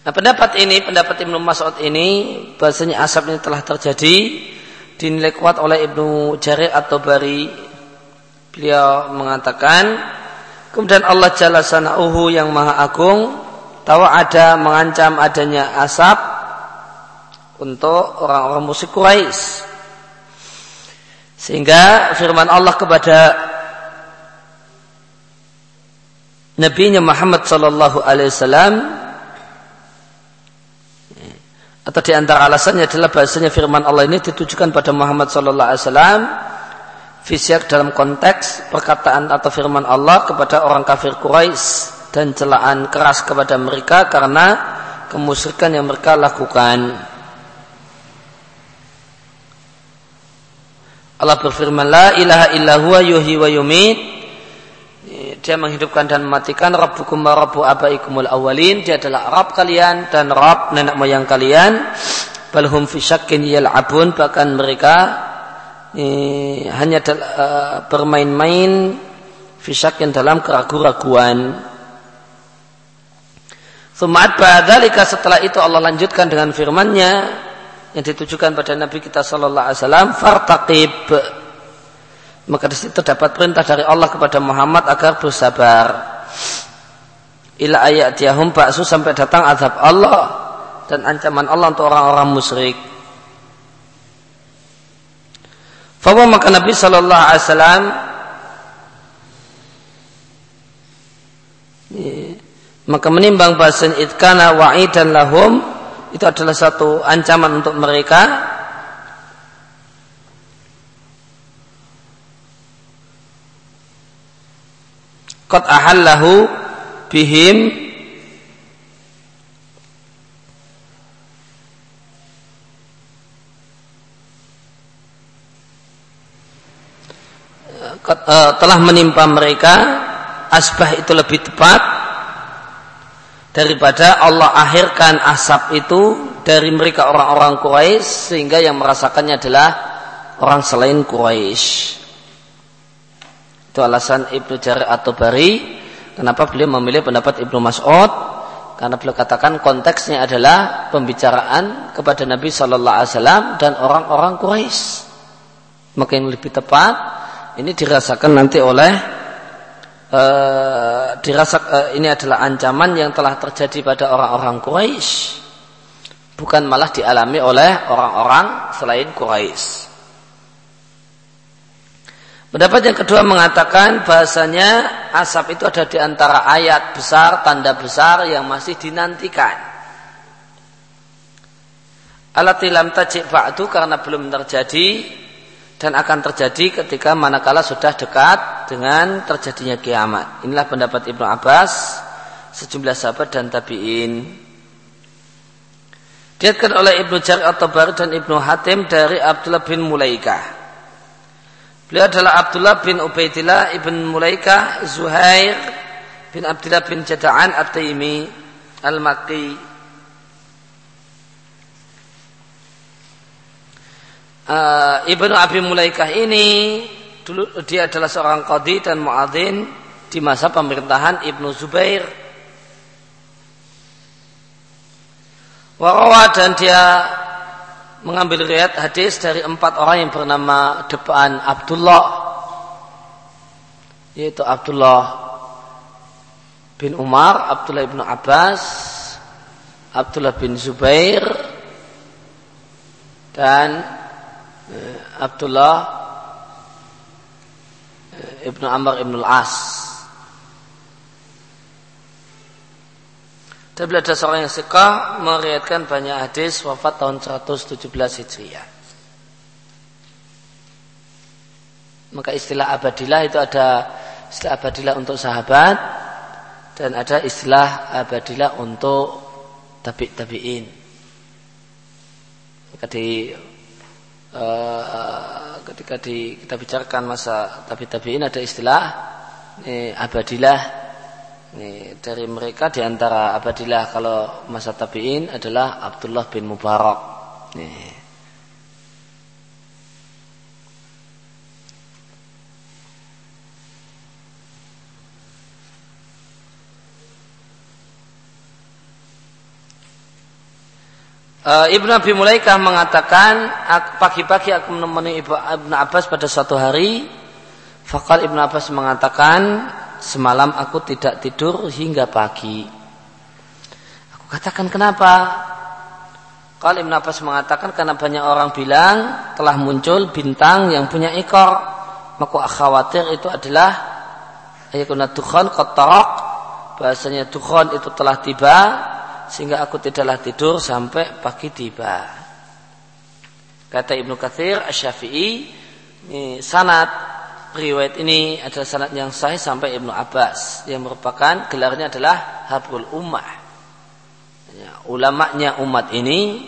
Nah pendapat ini, pendapat Ibnu Mas'ud ini bahasanya asap ini telah terjadi dinilai kuat oleh Ibnu Jarir atau Bari beliau mengatakan Kemudian Allah Jalla Sana'uhu yang Maha Agung tahu ada mengancam adanya asap untuk orang-orang musyrik Quraisy. Sehingga firman Allah kepada Nabi Muhammad sallallahu alaihi wasallam atau di antara alasannya adalah bahasanya firman Allah ini ditujukan pada Muhammad sallallahu alaihi wasallam Fisyak dalam konteks perkataan atau firman Allah kepada orang kafir Quraisy dan celaan keras kepada mereka karena kemusyrikan yang mereka lakukan. Allah berfirman la ilaha illa huwa yuhyi wa yumit dia menghidupkan dan mematikan Rabbukum wa Rabbu abaikumul awalin dia adalah Rabb kalian dan Rabb nenek moyang kalian. Balhum fi syakkin yal'abun. Bahkan mereka eh, hanya uh, bermain-main yang dalam keraguan-raguan. Sumat badalika setelah itu Allah lanjutkan dengan firman-Nya yang ditujukan pada Nabi kita sallallahu alaihi wasallam fartaqib Maka di situ terdapat perintah dari Allah kepada Muhammad agar bersabar. Ila ayat diahum baksu sampai datang azab Allah dan ancaman Allah untuk orang-orang musyrik. Fawa maka Nabi Shallallahu Alaihi Wasallam maka menimbang bahasa itkana wa'idan lahum itu adalah satu ancaman untuk mereka qad ahallahu bihim eh, telah menimpa mereka asbah itu lebih tepat daripada Allah akhirkan asap itu dari mereka orang-orang Quraisy sehingga yang merasakannya adalah orang selain Quraisy. Itu alasan Ibnu Jarir atau Bari kenapa beliau memilih pendapat Ibnu Mas'ud karena beliau katakan konteksnya adalah pembicaraan kepada Nabi Shallallahu Alaihi Wasallam dan orang-orang Quraisy. Maka yang lebih tepat ini dirasakan nanti oleh uh, dirasa uh, ini adalah ancaman yang telah terjadi pada orang-orang Quraisy bukan malah dialami oleh orang-orang selain Quraisy. Pendapat yang kedua mengatakan bahasanya asap itu ada di antara ayat besar, tanda besar yang masih dinantikan. Alatilam tajik ba'du karena belum terjadi dan akan terjadi ketika manakala sudah dekat dengan terjadinya kiamat. Inilah pendapat Ibnu Abbas, sejumlah sahabat dan tabi'in. Diatkan oleh Ibnu Jarir atau Tabari dan Ibnu Hatim dari Abdullah bin Mulaikah. Beliau adalah Abdullah bin Ubaidillah ibn Mulaikah Zuhair bin Abdullah bin Jada'an At-Taimi Al-Maqi. Uh, Ibnu Abi Mulaikah ini dulu dia adalah seorang qadi dan muadzin di masa pemerintahan Ibnu Zubair. Warawa dan dia mengambil riwayat hadis dari empat orang yang bernama depan Abdullah yaitu Abdullah bin Umar, Abdullah bin Abbas, Abdullah bin Zubair dan eh, Abdullah eh, ibnu Amr ibnu Al-As. Dan beliau ada seorang yang suka meriatkan banyak hadis wafat tahun 117 Hijriah. Maka istilah abadilah itu ada istilah abadilah untuk sahabat dan ada istilah abadilah untuk tabi tabiin. Maka di uh, ketika di, kita bicarakan masa tabi tabiin ada istilah ini abadilah ini, dari mereka di antara abadilah kalau masa tabiin adalah Abdullah bin Mubarak. Nih. Uh, Ibnu Abi Mulaikah mengatakan pagi-pagi aku menemani Ibnu Abbas pada suatu hari. Fakal Ibnu Abbas mengatakan semalam aku tidak tidur hingga pagi. Aku katakan kenapa? Kalau Ibn Abbas mengatakan karena banyak orang bilang telah muncul bintang yang punya ekor. Maka khawatir itu adalah ayakuna dukhan kotorok. Bahasanya dukhan itu telah tiba sehingga aku tidaklah tidur sampai pagi tiba. Kata Ibnu Katsir Asy-Syafi'i ini sanad riwayat ini adalah sanad yang sahih sampai Ibnu Abbas yang merupakan gelarnya adalah Habrul Ummah. Ya, ulamanya umat ini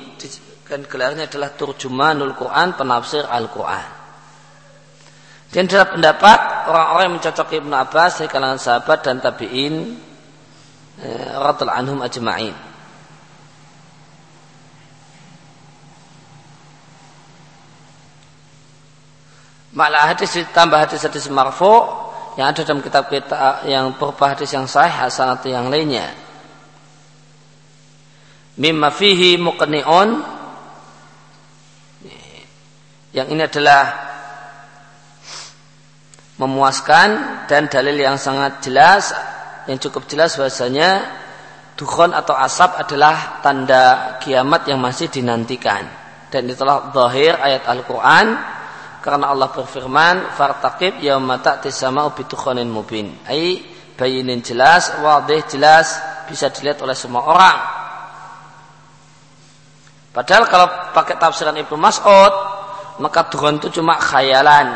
kan gelarnya adalah Turjumanul Quran, penafsir Al-Quran. Dan dalam pendapat orang-orang yang mencocoki Ibnu Abbas dari kalangan sahabat dan tabi'in eh, anhum ajma'in. Malah hadis ditambah hadis-hadis marfu yang ada dalam kitab kita yang berupa hadis yang sahih hasan atau yang lainnya. Mimma fihi muqni'un. Yang ini adalah memuaskan dan dalil yang sangat jelas yang cukup jelas bahasanya dukhon atau asap adalah tanda kiamat yang masih dinantikan. Dan itulah zahir ayat Al-Qur'an karena Allah berfirman fartaqib yauma ta'ti sama'u bitukhanin mubin. Ai bayinin jelas wadih jelas bisa dilihat oleh semua orang. Padahal kalau pakai tafsiran Ibnu Mas'ud maka dukhon itu cuma khayalan.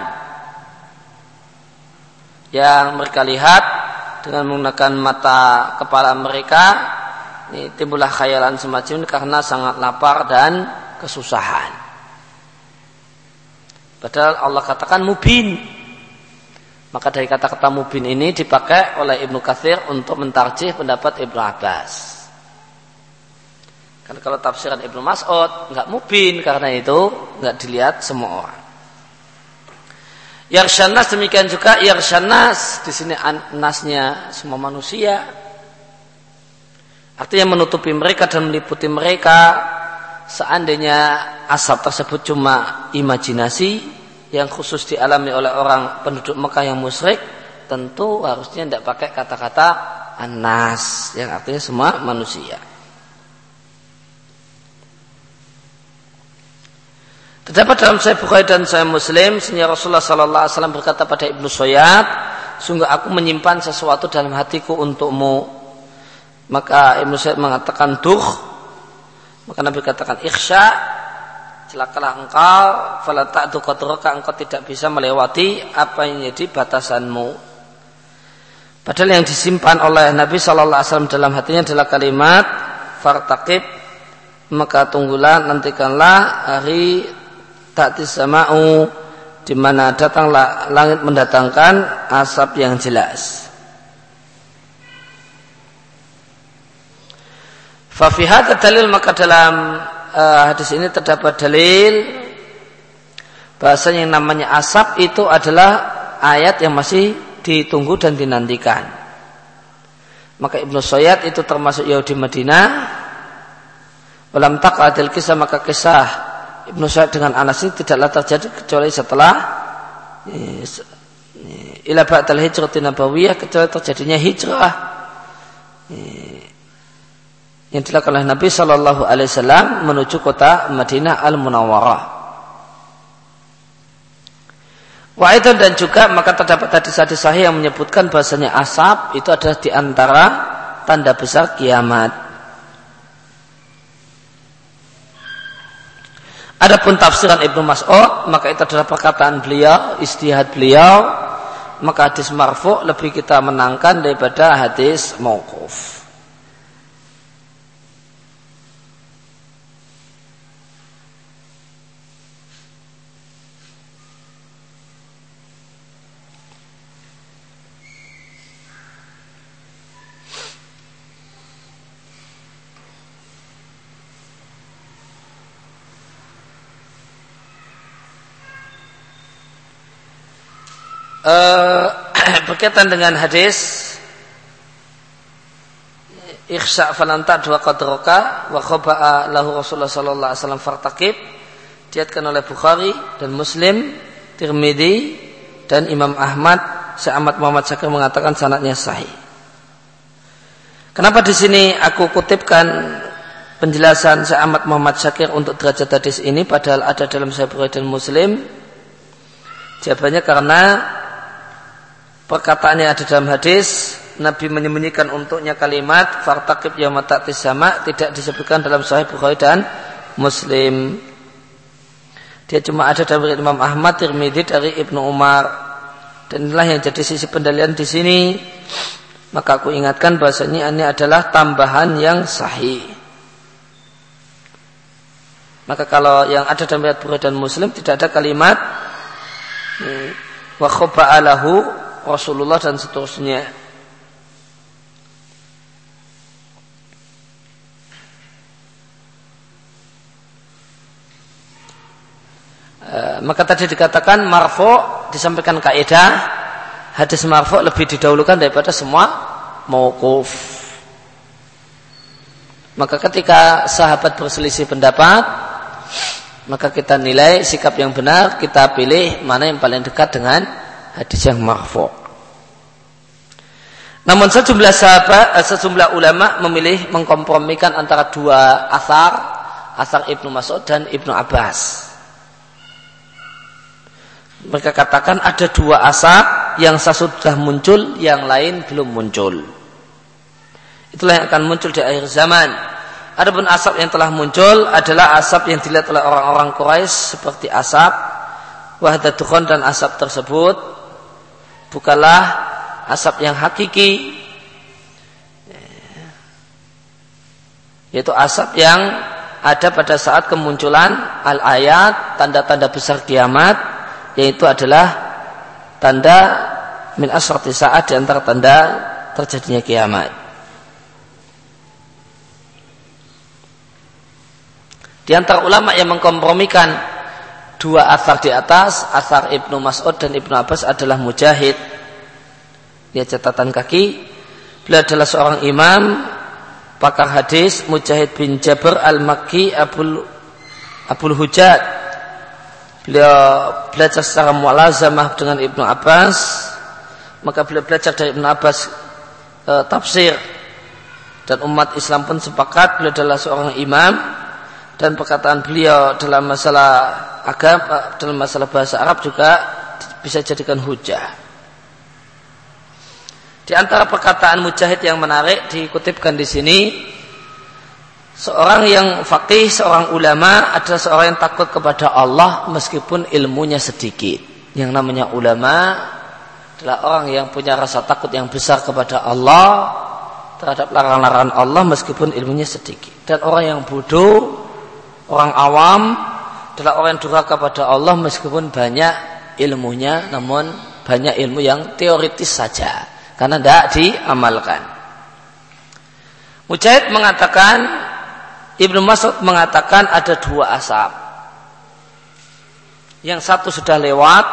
Yang mereka lihat dengan menggunakan mata kepala mereka ini timbullah khayalan semacam ini karena sangat lapar dan kesusahan. Padahal Allah katakan mubin. Maka dari kata-kata mubin ini dipakai oleh Ibnu Katsir untuk mentarjih pendapat Ibnu Abbas. Karena kalau tafsiran Ibnu Mas'ud nggak mubin karena itu nggak dilihat semua orang. Yarshanas demikian juga Yarshanas di sini nasnya semua manusia. Artinya menutupi mereka dan meliputi mereka seandainya asap tersebut cuma imajinasi yang khusus dialami oleh orang penduduk Mekah yang musyrik, tentu harusnya tidak pakai kata-kata anas yang artinya semua manusia. Terdapat dalam saya Bukhari dan saya Muslim, sehingga Rasulullah Sallallahu Alaihi Wasallam berkata pada Ibnu Soyad, sungguh aku menyimpan sesuatu dalam hatiku untukmu. Maka Ibnu Soyad mengatakan duh, maka Nabi katakan ikhsha, celakalah engkau, fala ta'du engkau tidak bisa melewati apa yang jadi batasanmu. Padahal yang disimpan oleh Nabi Sallallahu Alaihi Wasallam dalam hatinya adalah kalimat fartaqib maka tunggulah nantikanlah hari ta'ti sama'u di mana datanglah langit mendatangkan asap yang jelas. Fafihat dalil maka dalam uh, hadis ini terdapat dalil bahasanya yang namanya asap itu adalah ayat yang masih ditunggu dan dinantikan. Maka Ibnu Sayyad itu termasuk Yahudi Madinah. Dalam taqatil kisah maka kisah Ibnu Sa'id dengan Anas ini tidaklah terjadi kecuali setelah ila ba'dal hijrah nabawiyah kecuali terjadinya hijrah yang dilakukan oleh Nabi Shallallahu Alaihi Wasallam menuju kota Madinah Al Munawwarah. itu dan juga maka terdapat hadis-hadis sahih yang menyebutkan bahasanya asap itu adalah di antara tanda besar kiamat. Adapun tafsiran Ibnu Mas'ud maka itu adalah perkataan beliau, istihad beliau, maka hadis marfu lebih kita menangkan daripada hadis mauquf. Uh, berkaitan dengan hadis ikhsa falanta dua qadroka wa khaba'a lahu Rasulullah sallallahu alaihi wasallam fartaqib diatkan oleh Bukhari dan Muslim Tirmidzi dan Imam Ahmad Syekh Muhammad Syakir mengatakan sanadnya sahih. Kenapa di sini aku kutipkan penjelasan Syekh Muhammad Syakir untuk derajat hadis ini padahal ada dalam Sahih Bukhari dan Muslim? Jawabannya karena perkataannya ada dalam hadis Nabi menyembunyikan untuknya kalimat fartaqib yauma ta'tis sama tidak disebutkan dalam sahih Bukhari dan Muslim. Dia cuma ada dari Imam Ahmad Tirmidzi dari Ibnu Umar. Dan inilah yang jadi sisi pendalian di sini. Maka aku ingatkan bahasanya ini adalah tambahan yang sahih. Maka kalau yang ada dalam riwayat Bukhari dan Muslim tidak ada kalimat wa khaba'alahu Rasulullah dan seterusnya. E, maka tadi dikatakan marfo disampaikan kaidah hadis marfo lebih didahulukan daripada semua mauquf. Maka ketika sahabat berselisih pendapat, maka kita nilai sikap yang benar, kita pilih mana yang paling dekat dengan hadis yang marfu. Namun sejumlah sahabat, eh, sejumlah ulama memilih mengkompromikan antara dua asar, asar Ibnu Mas'ud dan Ibnu Abbas. Mereka katakan ada dua asar yang sudah muncul, yang lain belum muncul. Itulah yang akan muncul di akhir zaman. Adapun asap yang telah muncul adalah asap yang dilihat oleh orang-orang Quraisy seperti asap wahdatukon dan asap tersebut bukanlah asap yang hakiki yaitu asap yang ada pada saat kemunculan al-ayat tanda-tanda besar kiamat yaitu adalah tanda min asrati saat di antara tanda terjadinya kiamat. Di antara ulama yang mengkompromikan dua asar di atas, asar Ibnu Mas'ud dan Ibnu Abbas adalah mujahid. Dia catatan kaki. Beliau adalah seorang imam, pakar hadis, Mujahid bin Jabir al-Makki Abul, Abul Hujat. Beliau belajar secara mualazamah dengan Ibnu Abbas. Maka beliau belajar dari Ibnu Abbas e, tafsir. Dan umat Islam pun sepakat beliau adalah seorang imam dan perkataan beliau dalam masalah agama dalam masalah bahasa Arab juga bisa jadikan hujah. Di antara perkataan mujahid yang menarik dikutipkan di sini seorang yang fakih, seorang ulama adalah seorang yang takut kepada Allah meskipun ilmunya sedikit. Yang namanya ulama adalah orang yang punya rasa takut yang besar kepada Allah terhadap larangan-larangan Allah meskipun ilmunya sedikit. Dan orang yang bodoh Orang awam adalah orang yang durhaka kepada Allah meskipun banyak ilmunya namun banyak ilmu yang teoritis saja karena tidak diamalkan. Mujahid mengatakan Ibnu Mas'ud mengatakan ada dua asap. Yang satu sudah lewat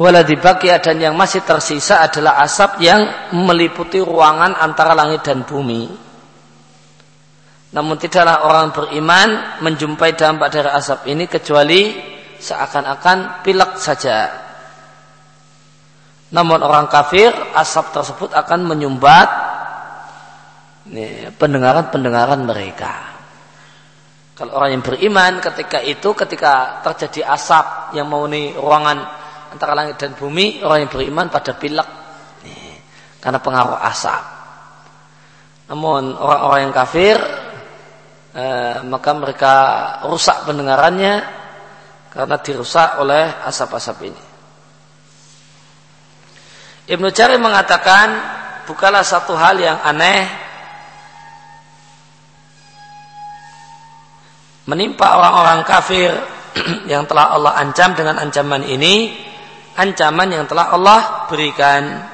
Waladibakiyah dan yang masih tersisa adalah asap yang meliputi ruangan antara langit dan bumi. Namun tidaklah orang beriman menjumpai dampak dari asap ini kecuali seakan-akan pilek saja. Namun orang kafir asap tersebut akan menyumbat pendengaran-pendengaran mereka. Kalau orang yang beriman ketika itu ketika terjadi asap yang memenuhi ruangan antara langit dan bumi, orang yang beriman pada pilek karena pengaruh asap. Namun orang-orang yang kafir Eh, maka mereka rusak pendengarannya karena dirusak oleh asap-asap ini. Ibnu Jari mengatakan bukanlah satu hal yang aneh menimpa orang-orang kafir yang telah Allah ancam dengan ancaman ini ancaman yang telah Allah berikan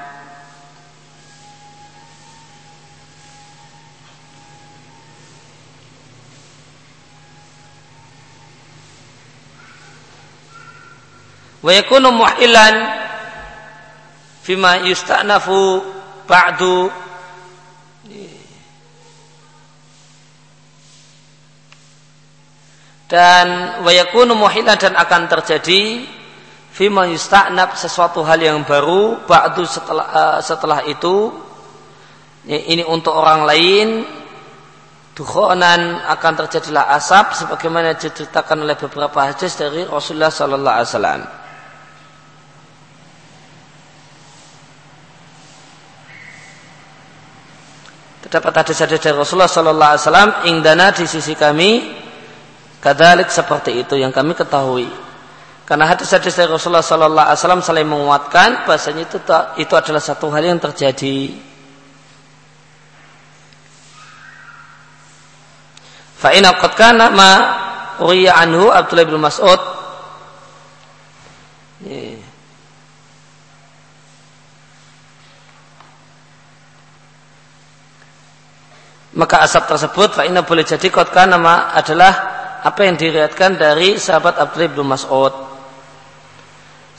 wa yakunu muhilan fima yusta'nafu ba'du. Dan wa yakunu muhilan dan akan terjadi fima yusta'nab sesuatu hal yang baru ba'du setelah uh, setelah itu. Ini untuk orang lain. Dukhonan akan terjadilah asap sebagaimana diceritakan oleh beberapa hadis dari Rasulullah sallallahu alaihi wasallam. Terdapat hadis-hadis dari Rasulullah Sallallahu Alaihi Wasallam ingdana di sisi kami kadalik seperti itu yang kami ketahui. Karena hadis-hadis dari Rasulullah Sallallahu Alaihi Wasallam saling menguatkan bahasanya itu itu adalah satu hal yang terjadi. Fa'ina qad kana ma uriya anhu Abdullah bin Mas'ud. Maka asap tersebut fa'ina boleh jadi kotkan nama adalah apa yang diriatkan dari sahabat Abdullah bin Mas'ud.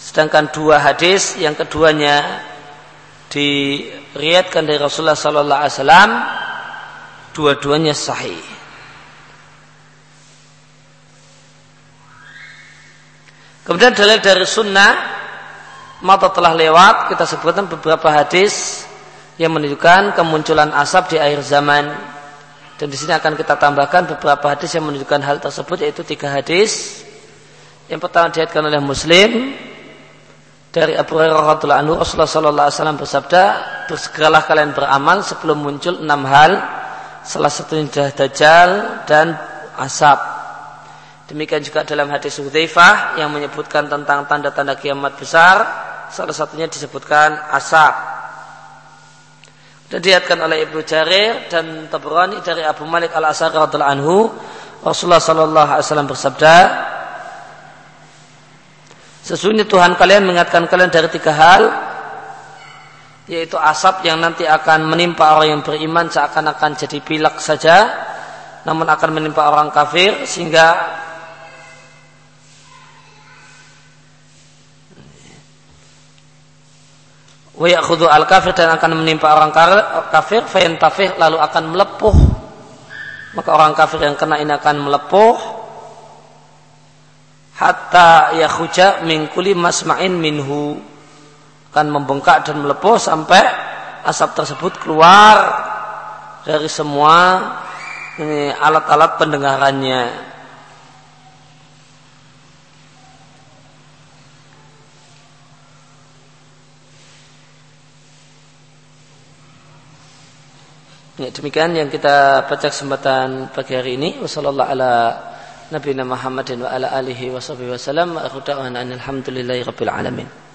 Sedangkan dua hadis yang keduanya diriatkan dari Rasulullah Sallallahu Alaihi Wasallam, dua-duanya sahih. Kemudian dalil dari sunnah mata telah lewat kita sebutkan beberapa hadis yang menunjukkan kemunculan asap di akhir zaman dan di sini akan kita tambahkan beberapa hadis yang menunjukkan hal tersebut yaitu tiga hadis yang pertama dihatkan oleh Muslim dari Abu Hurairah radhiyallahu anhu Rasulullah sallallahu alaihi wasallam bersabda, "Bersegeralah kalian beramal sebelum muncul enam hal, salah satunya dajjal dan asap." Demikian juga dalam hadis Hudzaifah yang menyebutkan tentang tanda-tanda kiamat besar, salah satunya disebutkan asap. Dan dihatkan oleh Ibnu Jarir dan Tabrani dari Abu Malik Al-Asari radhiyallahu anhu, Rasulullah sallallahu alaihi wasallam bersabda, Sesungguhnya Tuhan kalian mengingatkan kalian dari tiga hal yaitu asap yang nanti akan menimpa orang yang beriman seakan-akan jadi pilak saja namun akan menimpa orang kafir sehingga wa al kafir dan akan menimpa orang kafir fayantafih lalu akan melepuh. Maka orang kafir yang kena ini akan melepuh. Hatta yakhuja min kulli masma'in minhu. Akan membengkak dan melepuh sampai asap tersebut keluar dari semua alat-alat pendengarannya. Ya, demikian yang kita baca kesempatan pagi hari ini. Wassalamualaikum Nabi Muhammadin wa ala alihi wa sahbihi wa sallam. Aku da'wana alhamdulillahi rabbil alamin.